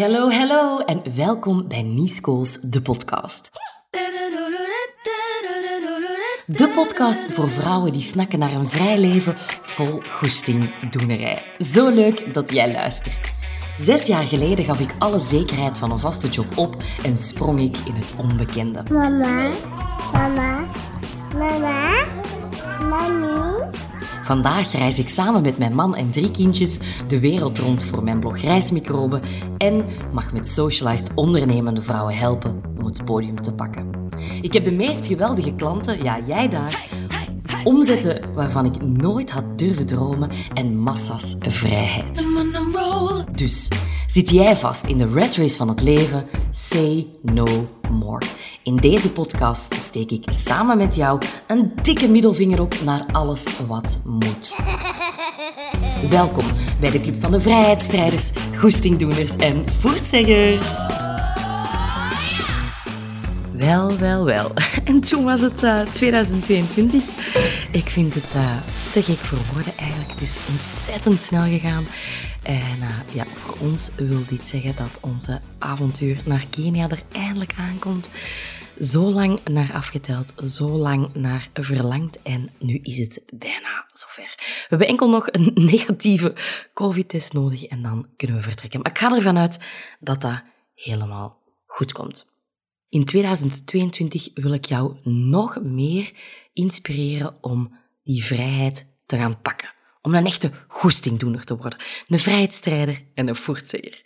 Hallo, hallo en welkom bij Niescools, de podcast. De podcast voor vrouwen die snakken naar een vrij leven vol goesting doenerij. Zo leuk dat jij luistert. Zes jaar geleden gaf ik alle zekerheid van een vaste job op en sprong ik in het onbekende. Mama, mama, mama. Vandaag reis ik samen met mijn man en drie kindjes de wereld rond voor mijn blog Reismicroben en mag met socialized ondernemende vrouwen helpen om het podium te pakken. Ik heb de meest geweldige klanten, ja jij daar, omzetten waarvan ik nooit had durven dromen en massa's vrijheid. Dus zit jij vast in de red race van het leven? Say no more. In deze podcast steek ik samen met jou een dikke middelvinger op naar alles wat moet. Welkom bij de Club van de Vrijheidsstrijders, Goestingdoeners en Voortzeggers. Wel, wel, wel. En toen was het eh, 2022. Ik vind het eh, te gek voor woorden eigenlijk. Het is ontzettend snel gegaan. En eh, ja, voor ons wil dit zeggen dat onze avontuur naar Kenia er eindelijk aankomt. Zo lang naar afgeteld, zo lang naar verlangd en nu is het bijna zover. We hebben enkel nog een negatieve COVID-test nodig en dan kunnen we vertrekken. Maar ik ga ervan uit dat dat helemaal goed komt. In 2022 wil ik jou nog meer inspireren om die vrijheid te gaan pakken. Om een echte goestingdoener te worden. Een vrijheidsstrijder en een voortzegger.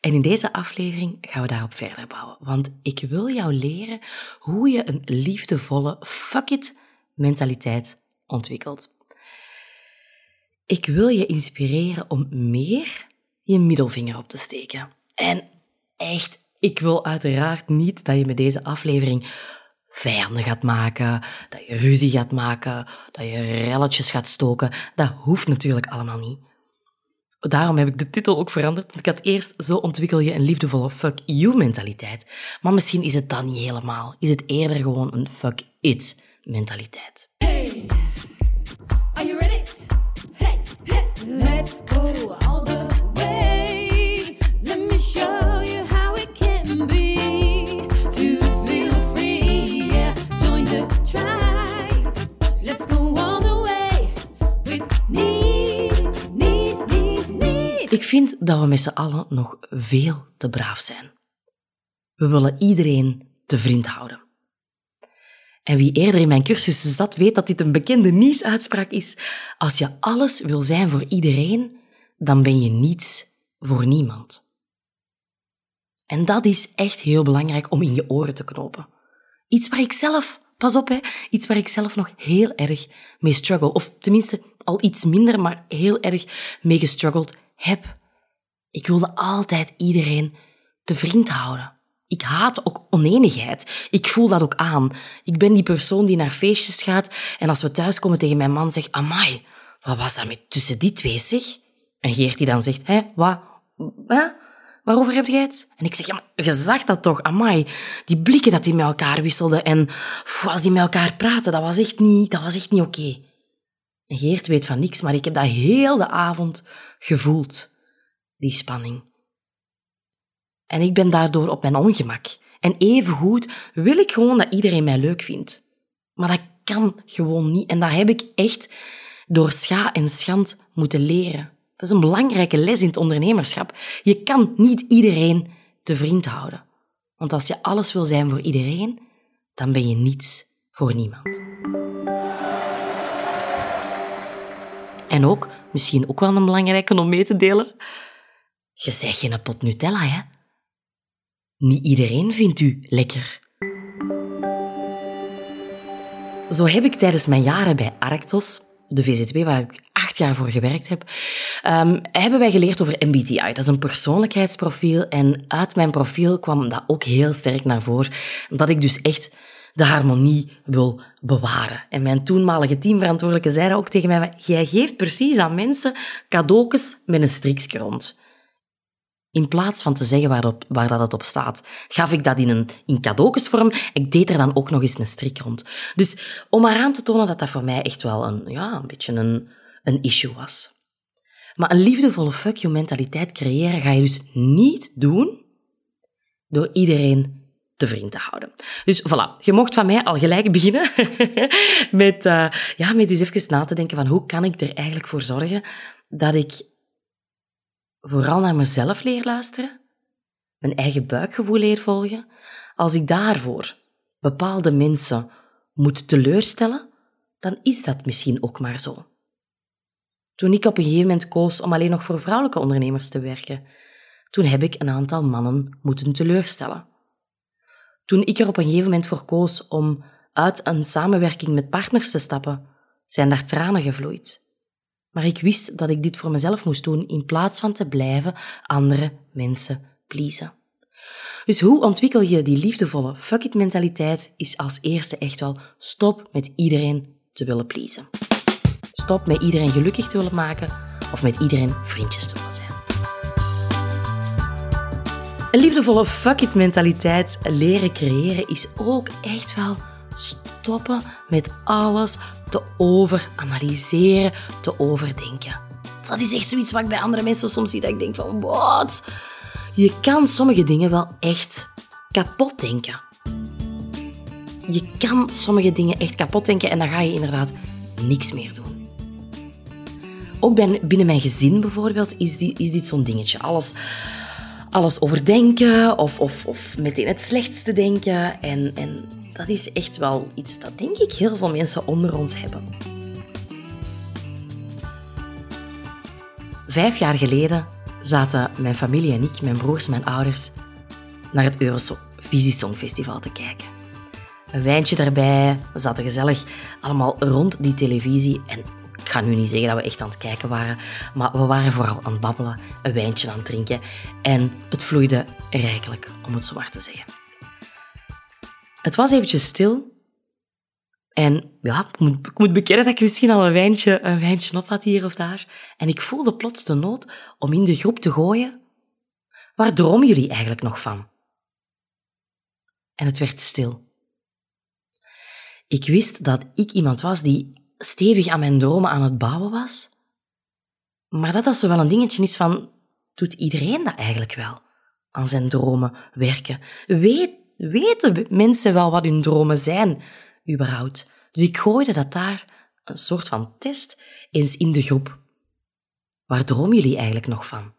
En in deze aflevering gaan we daarop verder bouwen. Want ik wil jou leren hoe je een liefdevolle fuck it mentaliteit ontwikkelt. Ik wil je inspireren om meer je middelvinger op te steken. En echt, ik wil uiteraard niet dat je met deze aflevering vijanden gaat maken, dat je ruzie gaat maken, dat je relletjes gaat stoken. Dat hoeft natuurlijk allemaal niet. Daarom heb ik de titel ook veranderd. Ik had eerst Zo ontwikkel je een liefdevolle fuck you mentaliteit. Maar misschien is het dat niet helemaal. Is het eerder gewoon een fuck it mentaliteit. Hey, vind dat we met z'n allen nog veel te braaf zijn. We willen iedereen te vriend houden. En wie eerder in mijn cursussen zat, weet dat dit een bekende Nies-uitspraak is. Als je alles wil zijn voor iedereen, dan ben je niets voor niemand. En dat is echt heel belangrijk om in je oren te knopen. Iets waar ik zelf, pas op hè, iets waar ik zelf nog heel erg mee struggle. Of tenminste al iets minder, maar heel erg mee gestruggeld heb. Ik wilde altijd iedereen te vriend houden. Ik haat ook oneenigheid. Ik voel dat ook aan. Ik ben die persoon die naar feestjes gaat en als we thuiskomen tegen mijn man zegt, amai, wat was dat met tussen die twee zeg? En Geert die dan zegt, hé, wat? Hè? Waarover heb jij het? En ik zeg, je zag dat toch, amai. Die blikken dat die met elkaar wisselden en pff, als die met elkaar praten, dat was echt niet, dat was echt niet oké. En Geert weet van niks, maar ik heb dat heel de avond gevoeld, die spanning. En ik ben daardoor op mijn ongemak. En evengoed wil ik gewoon dat iedereen mij leuk vindt. Maar dat kan gewoon niet. En dat heb ik echt door scha en schand moeten leren. Dat is een belangrijke les in het ondernemerschap. Je kan niet iedereen te vriend houden. Want als je alles wil zijn voor iedereen, dan ben je niets voor niemand. En ook, misschien ook wel een belangrijke om mee te delen, je zegt geen pot Nutella, hè? Niet iedereen vindt u lekker. Zo heb ik tijdens mijn jaren bij Arctos, de VZW waar ik acht jaar voor gewerkt heb, ehm, hebben wij geleerd over MBTI. Dat is een persoonlijkheidsprofiel en uit mijn profiel kwam dat ook heel sterk naar voren. Dat ik dus echt de harmonie wil bewaren. En mijn toenmalige teamverantwoordelijke zei dat ook tegen mij, jij geeft precies aan mensen cadeautjes met een strikje rond. In plaats van te zeggen waarop, waar dat het op staat, gaf ik dat in, een, in cadeautjesvorm. Ik deed er dan ook nog eens een strik rond. Dus om maar aan te tonen dat dat voor mij echt wel een, ja, een beetje een, een issue was. Maar een liefdevolle fuck you mentaliteit creëren ga je dus niet doen door iedereen te vriend te houden. Dus voilà, je mocht van mij al gelijk beginnen met, eh, ja, met eens even na te denken van hoe kan ik er eigenlijk voor zorgen dat ik vooral naar mezelf leer luisteren, mijn eigen buikgevoel leer volgen. Als ik daarvoor bepaalde mensen moet teleurstellen, dan is dat misschien ook maar zo. Toen ik op een gegeven moment koos om alleen nog voor vrouwelijke ondernemers te werken, toen heb ik een aantal mannen moeten teleurstellen. Toen ik er op een gegeven moment voor koos om uit een samenwerking met partners te stappen, zijn daar tranen gevloeid. Maar ik wist dat ik dit voor mezelf moest doen in plaats van te blijven andere mensen pleasen. Dus hoe ontwikkel je die liefdevolle fuck it mentaliteit is als eerste echt wel stop met iedereen te willen pleasen. Stop met iedereen gelukkig te willen maken of met iedereen vriendjes te willen zijn. Een liefdevolle fuck it mentaliteit leren creëren is ook echt wel stoppen met alles te overanalyseren, te overdenken. Dat is echt zoiets wat ik bij andere mensen soms zie dat ik denk van wat? Je kan sommige dingen wel echt kapot denken. Je kan sommige dingen echt kapot denken en dan ga je inderdaad niks meer doen. Ook binnen mijn gezin bijvoorbeeld is, die, is dit zo'n dingetje. Alles, alles overdenken of, of, of meteen het slechtste denken. En, en dat is echt wel iets dat denk ik heel veel mensen onder ons hebben. Vijf jaar geleden zaten mijn familie en ik, mijn broers, mijn ouders, naar het Eurovisie Songfestival te kijken. Een wijntje daarbij, we zaten gezellig allemaal rond die televisie en ik ga nu niet zeggen dat we echt aan het kijken waren, maar we waren vooral aan het babbelen, een wijntje aan het drinken en het vloeide rijkelijk, om het zo maar te zeggen. Het was eventjes stil en ja, ik moet, ik moet bekennen dat ik misschien al een wijntje, een wijntje op had hier of daar. En ik voelde plots de nood om in de groep te gooien. Waar dromen jullie eigenlijk nog van? En het werd stil. Ik wist dat ik iemand was die stevig aan mijn dromen aan het bouwen was. Maar dat dat zo wel een dingetje is van, doet iedereen dat eigenlijk wel? Aan zijn dromen werken. Weet, weten mensen wel wat hun dromen zijn, überhaupt? Dus ik gooide dat daar, een soort van test, eens in de groep. Waar dromen jullie eigenlijk nog van?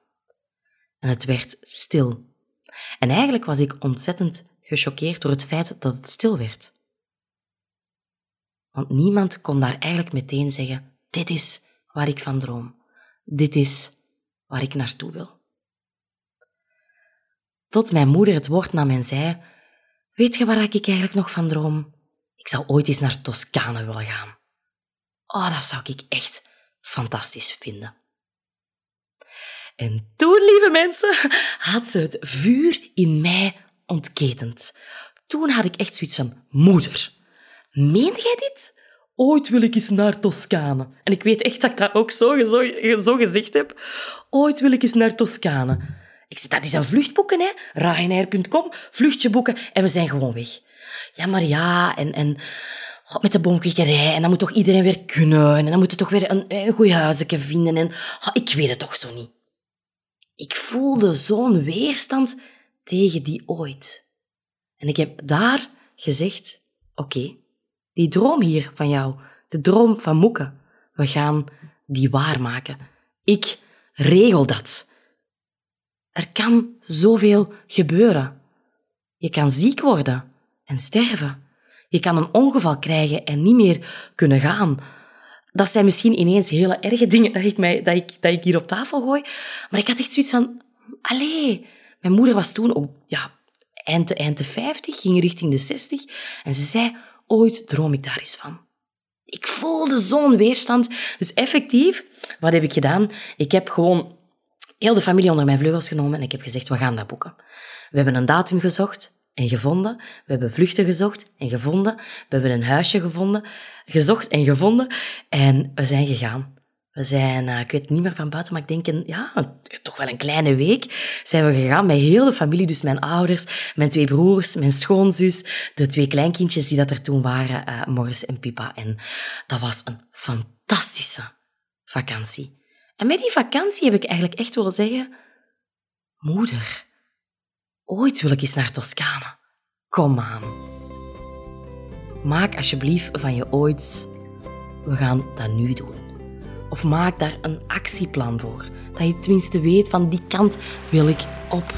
En het werd stil. En eigenlijk was ik ontzettend gechoqueerd door het feit dat het stil werd. Want niemand kon daar eigenlijk meteen zeggen: Dit is waar ik van droom. Dit is waar ik naartoe wil. Tot mijn moeder het woord nam en zei: Weet je waar ik eigenlijk nog van droom? Ik zou ooit eens naar Toscane willen gaan. Oh, dat zou ik echt fantastisch vinden. En toen, lieve mensen, had ze het vuur in mij ontketend. Toen had ik echt zoiets van: Moeder, meent jij dit? Ooit wil ik eens naar Toscane. En ik weet echt dat ik dat ook zo, zo, zo gezegd heb. Ooit wil ik eens naar Toscane. Ik zei, dat is een vlucht boeken, hè. Ryanair.com, vluchtje boeken en we zijn gewoon weg. Ja, maar ja, en, en god, met de boomkwekerij, en dan moet toch iedereen weer kunnen, en dan moet je toch weer een, een goed huisje vinden, en ik weet het toch zo niet. Ik voelde zo'n weerstand tegen die ooit. En ik heb daar gezegd, oké, die droom hier van jou, de droom van Moeke, we gaan die waarmaken. Ik regel dat. Er kan zoveel gebeuren. Je kan ziek worden en sterven. Je kan een ongeval krijgen en niet meer kunnen gaan. Dat zijn misschien ineens hele erge dingen dat ik, mij, dat ik, dat ik hier op tafel gooi. Maar ik had echt zoiets van... Allee, mijn moeder was toen ook ja, eind, de- eind de 50, ging richting de 60. En ze zei, ooit droom ik daar eens van. Ik voelde zo'n weerstand. Dus effectief, wat heb ik gedaan? Ik heb gewoon heel de familie onder mijn vleugels genomen en ik heb gezegd, we gaan dat boeken. We hebben een datum gezocht en gevonden. We hebben vluchten gezocht en gevonden. We hebben een huisje gevonden, gezocht en gevonden. En we zijn gegaan. We zijn, eh, ik weet niet meer van buiten, maar ik denk een, ja, toch wel een kleine week zijn we gegaan met heel de familie. Dus mijn ouders, mijn twee broers, mijn schoonzus, de twee kleinkindjes die dat er toen waren, eh Morris en Pippa. En dat was een fantastische vakantie. En met die vakantie heb ik eigenlijk echt willen zeggen, moeder, ooit wil ik eens naar Toscane. Kom aan. Maak alsjeblieft van je ooit, we gaan dat nu doen. Of maak daar een actieplan voor. Dat je tenminste weet van die kant wil ik op.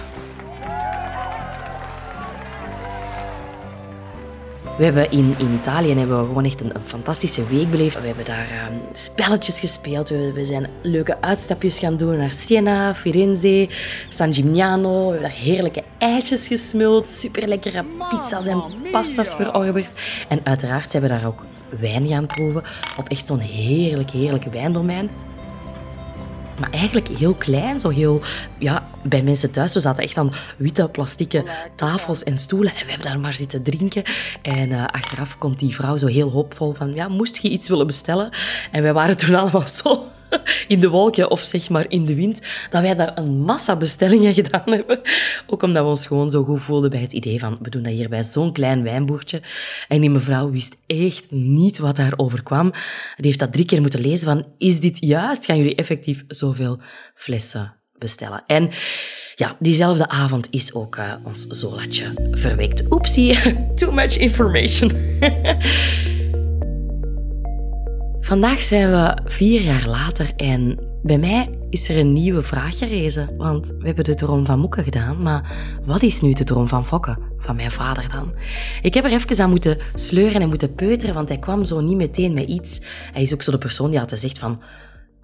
We hebben in, in Italië hebben we gewoon echt een, een fantastische week beleefd. We hebben daar ehm, spelletjes gespeeld. We, we zijn leuke uitstapjes gaan doen naar Siena, Firenze, San Gimignano. We hebben daar heerlijke ijsjes gesmuld, super lekkere pizza's en pasta's verorberd. En uiteraard zijn we daar ook wijn gaan proeven op echt zo'n heerlijk, heerlijk wijndomein. Maar eigenlijk heel klein, zo heel... Ja, bij mensen thuis, we zaten echt aan witte plastieke tafels en stoelen en we hebben daar maar zitten drinken. En eh, achteraf komt die vrouw zo heel hoopvol van, ja, moest je iets willen bestellen? En wij waren toen allemaal zo in de wolken of zeg maar in de wind, dat wij daar een massa bestellingen gedaan hebben. Ook omdat we ons gewoon zo goed voelden bij het idee van, we doen dat hier bij zo'n klein wijnboertje. En die mevrouw wist echt niet wat daar overkwam. Die heeft dat drie keer moeten lezen van, is dit juist? Gaan jullie effectief zoveel flessen bestellen? En ja, diezelfde avond is ook eh, ons zolatje verwekt. Oepsie, too much information. Vandaag zijn we vier jaar later en bij mij is er een nieuwe vraag gerezen. Want we hebben de droom van Moeke gedaan, maar wat is nu de droom van Fokke, van mijn vader dan? Ik heb er even aan moeten sleuren en moeten peuteren, want hij kwam zo niet meteen met iets. Hij is ook zo de persoon die altijd zegt van,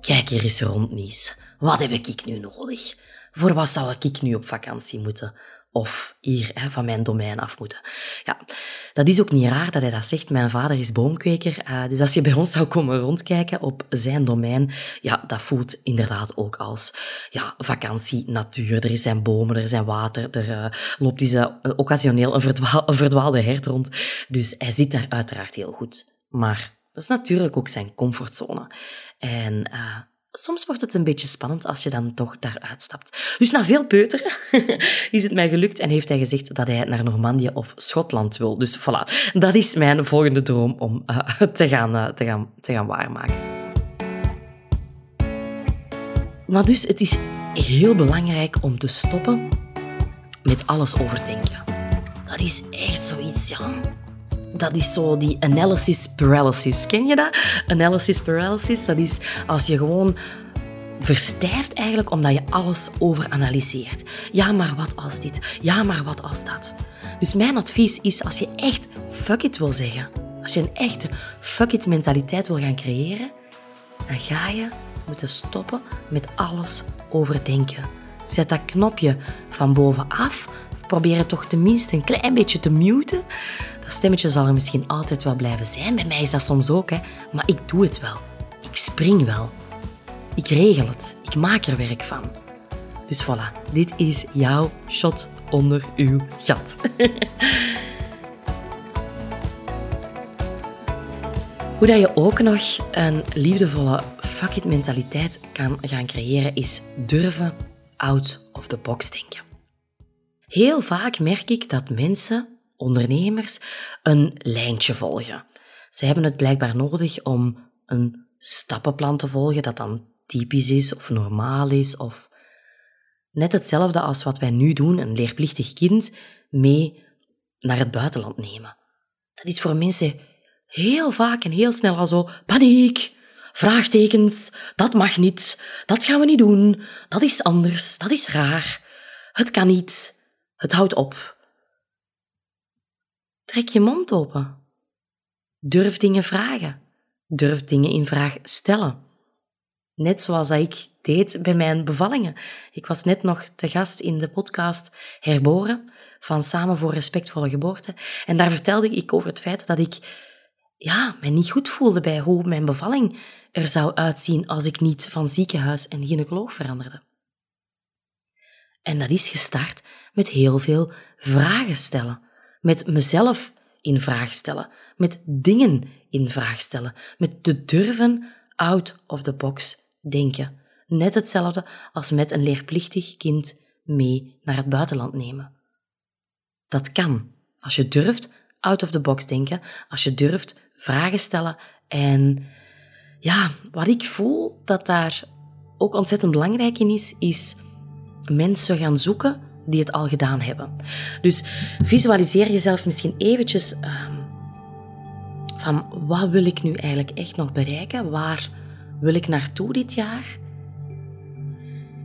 kijk hier eens rond, Nies. Wat heb ik nu nodig? Voor wat zou ik nu op vakantie moeten? Of hier hè, van mijn domein af moeten. Ja, dat is ook niet raar dat hij dat zegt. Mijn vader is boomkweker. eh, dus als je bij ons zou komen rondkijken op zijn domein, ja, dat voelt inderdaad ook als ja, vakantie, natuur. Er zijn bomen, er zijn water, er eh, loopt eh, occasioneel een, verdwaal- een verdwaalde hert rond. Dus hij zit daar uiteraard heel goed. Maar dat is natuurlijk ook zijn comfortzone. En eh, soms wordt het een beetje spannend als je dan toch daar uitstapt. Dus na veel peuteren is het mij gelukt en heeft hij gezegd dat hij naar Normandië of Schotland wil. Dus voilà, dat is mijn volgende droom om eh, te, gaan, eh, te, gaan, te gaan waarmaken. Maar dus, het is heel belangrijk om te stoppen met alles overdenken. Dat is echt zoiets, ja. Dat is zo die analysis paralysis. Ken je dat? Analysis paralysis, dat is als je gewoon verstijft eigenlijk omdat je alles overanalyseert. Ja, maar wat als dit? Ja, maar wat als dat? Dus mijn advies is, als je echt fuck it wil zeggen, als je een echte fuck it mentaliteit wil gaan creëren, dan ga je moeten stoppen met alles overdenken. Zet dat knopje van bovenaf, of probeer het toch tenminste een klein beetje te muten. Dat stemmetje zal er misschien altijd wel blijven zijn. Bij mij is dat soms ook, hè. maar ik doe het wel. Ik spring wel. Ik regel het. Ik maak er werk van. Dus voilà, dit is jouw shot onder uw gat. Hoe dat je ook nog een liefdevolle fuck it mentaliteit kan gaan creëren, is durven out of the box denken. Heel vaak merk ik dat mensen, ondernemers, een lijntje volgen. Ze hebben het blijkbaar nodig om een stappenplan te volgen dat dan typisch is of normaal is of net hetzelfde als wat wij nu doen, een leerplichtig kind mee naar het buitenland nemen. Dat is voor mensen heel vaak en heel snel al zo paniek, vraagtekens, dat mag niet, dat gaan we niet doen, dat is anders, dat is raar, het kan niet, het houdt op. Trek je mond open. Durf dingen vragen. Durf dingen in vraag stellen. Net zoals dat ik deed bij mijn bevallingen. Ik was net nog te gast in de podcast Herboren van Samen voor Respectvolle Geboorte. En daar vertelde ik over het feit dat ik ja, mij niet goed voelde bij hoe mijn bevalling er zou uitzien als ik niet van ziekenhuis en gynaecoloog veranderde. En dat is gestart met heel veel vragen stellen. Met mezelf in vraag stellen. Met dingen in vraag stellen. Met te durven out of the box denken. Net hetzelfde als met een leerplichtig kind mee naar het buitenland nemen. Dat kan. Als je durft out of the box denken, als je durft vragen stellen en ja, wat ik voel dat daar ook ontzettend belangrijk in is, is mensen gaan zoeken die het al gedaan hebben. Dus visualiseer jezelf misschien eventjes ehm, van wat wil ik nu eigenlijk echt nog bereiken? Waar wil ik naartoe dit jaar?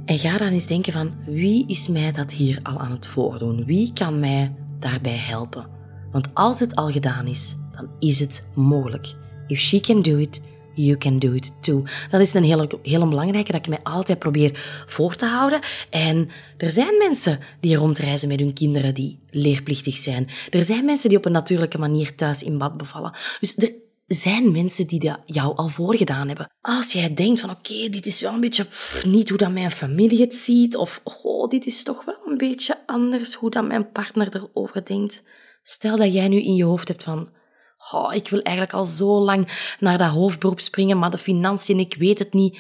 En ga dan eens denken van wie is mij dat hier al aan het voordoen? Wie kan mij daarbij helpen? Want als het al gedaan is, dan is het mogelijk. If she can do it, you can do it too. Dat is een hele, hele belangrijke dat ik mij altijd probeer voor te houden. En er zijn mensen die rondreizen met hun kinderen die leerplichtig zijn. Er zijn mensen die op een natuurlijke manier thuis in bad bevallen. Dus er zijn mensen die dat jou al voorgedaan hebben. Als jij denkt van oké, dit is wel een beetje niet hoe dat mijn familie het ziet, of oh, dit is toch wel een beetje anders hoe dat mijn partner erover denkt. Stel dat jij nu in je hoofd hebt van oh, ik wil eigenlijk al zo lang naar dat hoofdberoep springen, maar de financiën, ik weet het niet.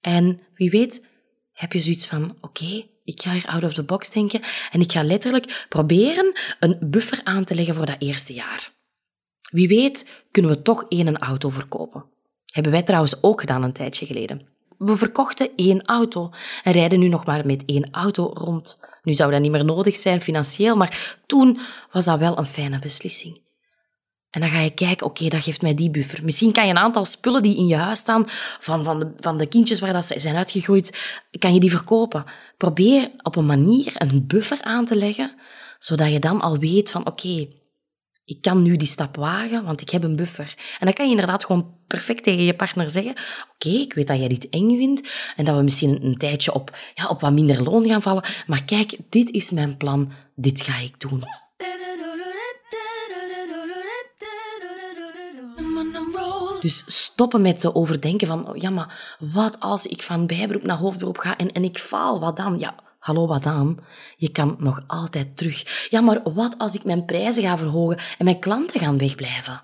En wie weet, heb je zoiets van oké, ik ga hier out of the box denken en ik ga letterlijk proberen een buffer aan te leggen voor dat eerste jaar. Wie weet kunnen we toch één auto verkopen. Hebben wij trouwens ook gedaan een tijdje geleden. We verkochten één auto en rijden nu nog maar met één auto rond. Nu zou dat niet meer nodig zijn financieel, maar toen was dat wel een fijne beslissing. En dan ga je kijken, oké, dat geeft mij die buffer. Misschien kan je een aantal spullen die in je huis staan, van, van, de, van de kindjes waar dat ze zijn uitgegroeid, kan je die verkopen. Probeer op een manier een buffer aan te leggen, zodat je dan al weet van, oké, ik kan nu die stap wagen, want ik heb een buffer. En dan kan je inderdaad gewoon perfect tegen je partner zeggen, oké, ik weet dat jij dit eng vindt en dat we misschien een, tijdje op, ja, op wat minder loon gaan vallen, maar kijk, dit is mijn plan, dit ga ik doen. Dus stoppen met te overdenken van, oh, ja, maar wat als ik van bijberoep naar hoofdberoep ga en, en ik faal, wat dan? Ja, hallo, wat dan? Je kan nog altijd terug. Ja, maar wat als ik mijn prijzen ga verhogen en mijn klanten gaan wegblijven?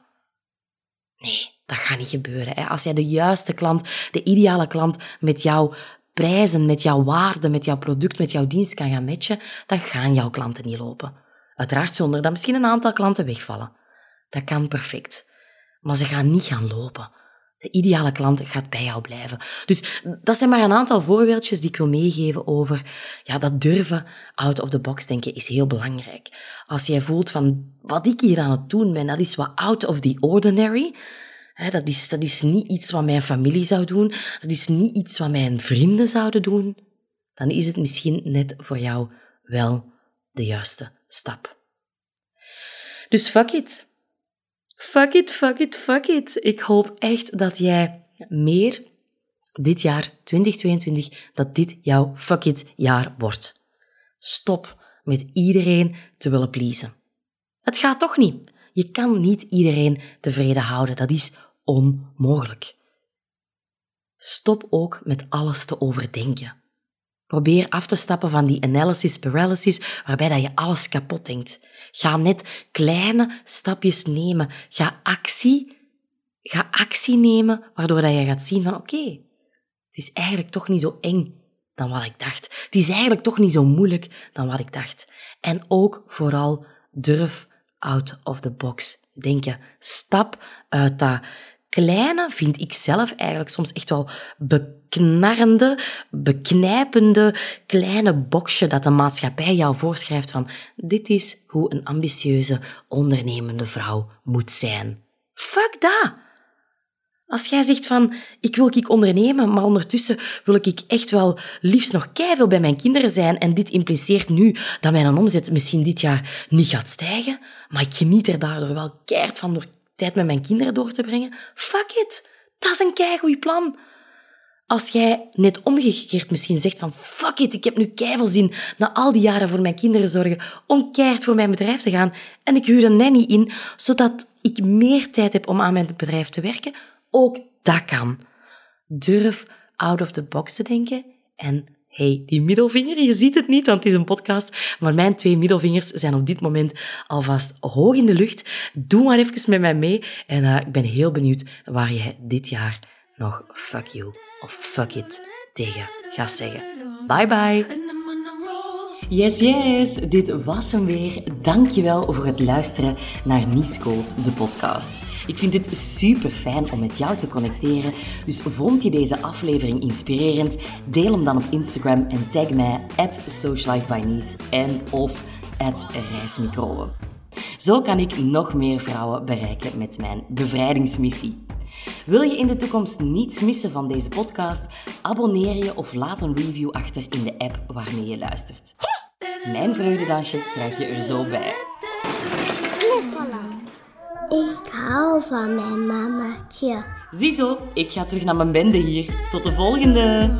Nee, dat gaat niet gebeuren. Hè. Als jij de juiste klant, de ideale klant met jouw prijzen, met jouw waarde, met jouw product, met jouw dienst kan gaan matchen, dan gaan jouw klanten niet lopen. Uiteraard zonder dat misschien een aantal klanten wegvallen. Dat kan perfect maar ze gaan niet gaan lopen. De ideale klant gaat bij jou blijven. Dus dat zijn maar een aantal voorbeeldjes die ik wil meegeven over ja, dat durven out of the box denken is heel belangrijk. Als jij voelt van wat ik hier aan het doen ben, dat is wat out of the ordinary. Dat, is, dat is niet iets wat mijn familie zou doen. Dat is niet iets wat mijn vrienden zouden doen. Dan is het misschien net voor jou wel de juiste stap. Dus fuck it. Fuck it, fuck it, fuck it. Ik hoop echt dat jij meer dit jaar 2022, dat dit jouw fuck it jaar wordt. Stop met iedereen te willen pleasen. Het gaat toch niet. Je kan niet iedereen tevreden houden. Dat is onmogelijk. Stop ook met alles te overdenken. Probeer af te stappen van die analysis paralysis, waarbij dat je alles kapot denkt. Ga net kleine stapjes nemen. Ga actie, ga actie nemen, waardoor dat je gaat zien van oké, het is eigenlijk toch niet zo eng dan wat ik dacht. Het is eigenlijk toch niet zo moeilijk dan wat ik dacht. En ook vooral durf out of the box denken. Stap uit dat kleine vind ik zelf eigenlijk soms echt wel beknarrende, beknijpende kleine boxje dat de maatschappij jou voorschrijft van dit is hoe een ambitieuze, ondernemende vrouw moet zijn. Fuck dat! Als jij zegt van, ik wil ik ondernemen, maar ondertussen wil ik echt wel liefst nog keiveel bij mijn kinderen zijn en dit impliceert nu dat mijn omzet misschien dit jaar niet gaat stijgen, maar ik geniet er daardoor wel keihard van door tijd met mijn kinderen door te brengen. Fuck it. Dat is een keigoed plan. Als jij net omgekeerd misschien zegt van fuck it, ik heb nu keiveel zin na al die jaren voor mijn kinderen zorgen om keihard voor mijn bedrijf te gaan en ik huur een nanny in, zodat ik meer tijd heb om aan mijn bedrijf te werken, ook dat kan. Durf out of the box te denken en hey, die middelvinger, je ziet het niet, want het is een podcast, maar mijn twee middelvingers zijn op dit moment alvast hoog in de lucht. Doe maar even met mij mee en uh, ik ben heel benieuwd waar jij dit jaar nog fuck you of fuck it tegen gaat zeggen. Bye bye! Yes, yes, dit was hem weer. Dankjewel voor het luisteren naar Niescools, de podcast. Ik vind het super fijn om met jou te connecteren, dus vond je deze aflevering inspirerend? Deel hem dan op Instagram en tag mij at socializedbynies en of at. Zo kan ik nog meer vrouwen bereiken met mijn bevrijdingsmissie. Wil je in de toekomst niets missen van deze podcast? Abonneer je of laat een review achter in de app waarmee je luistert. Mijn vreugdedansje krijg je er zo bij. Ik hou van mijn mamaatje. Ziezo, ik ga terug naar mijn bende hier. Tot de volgende!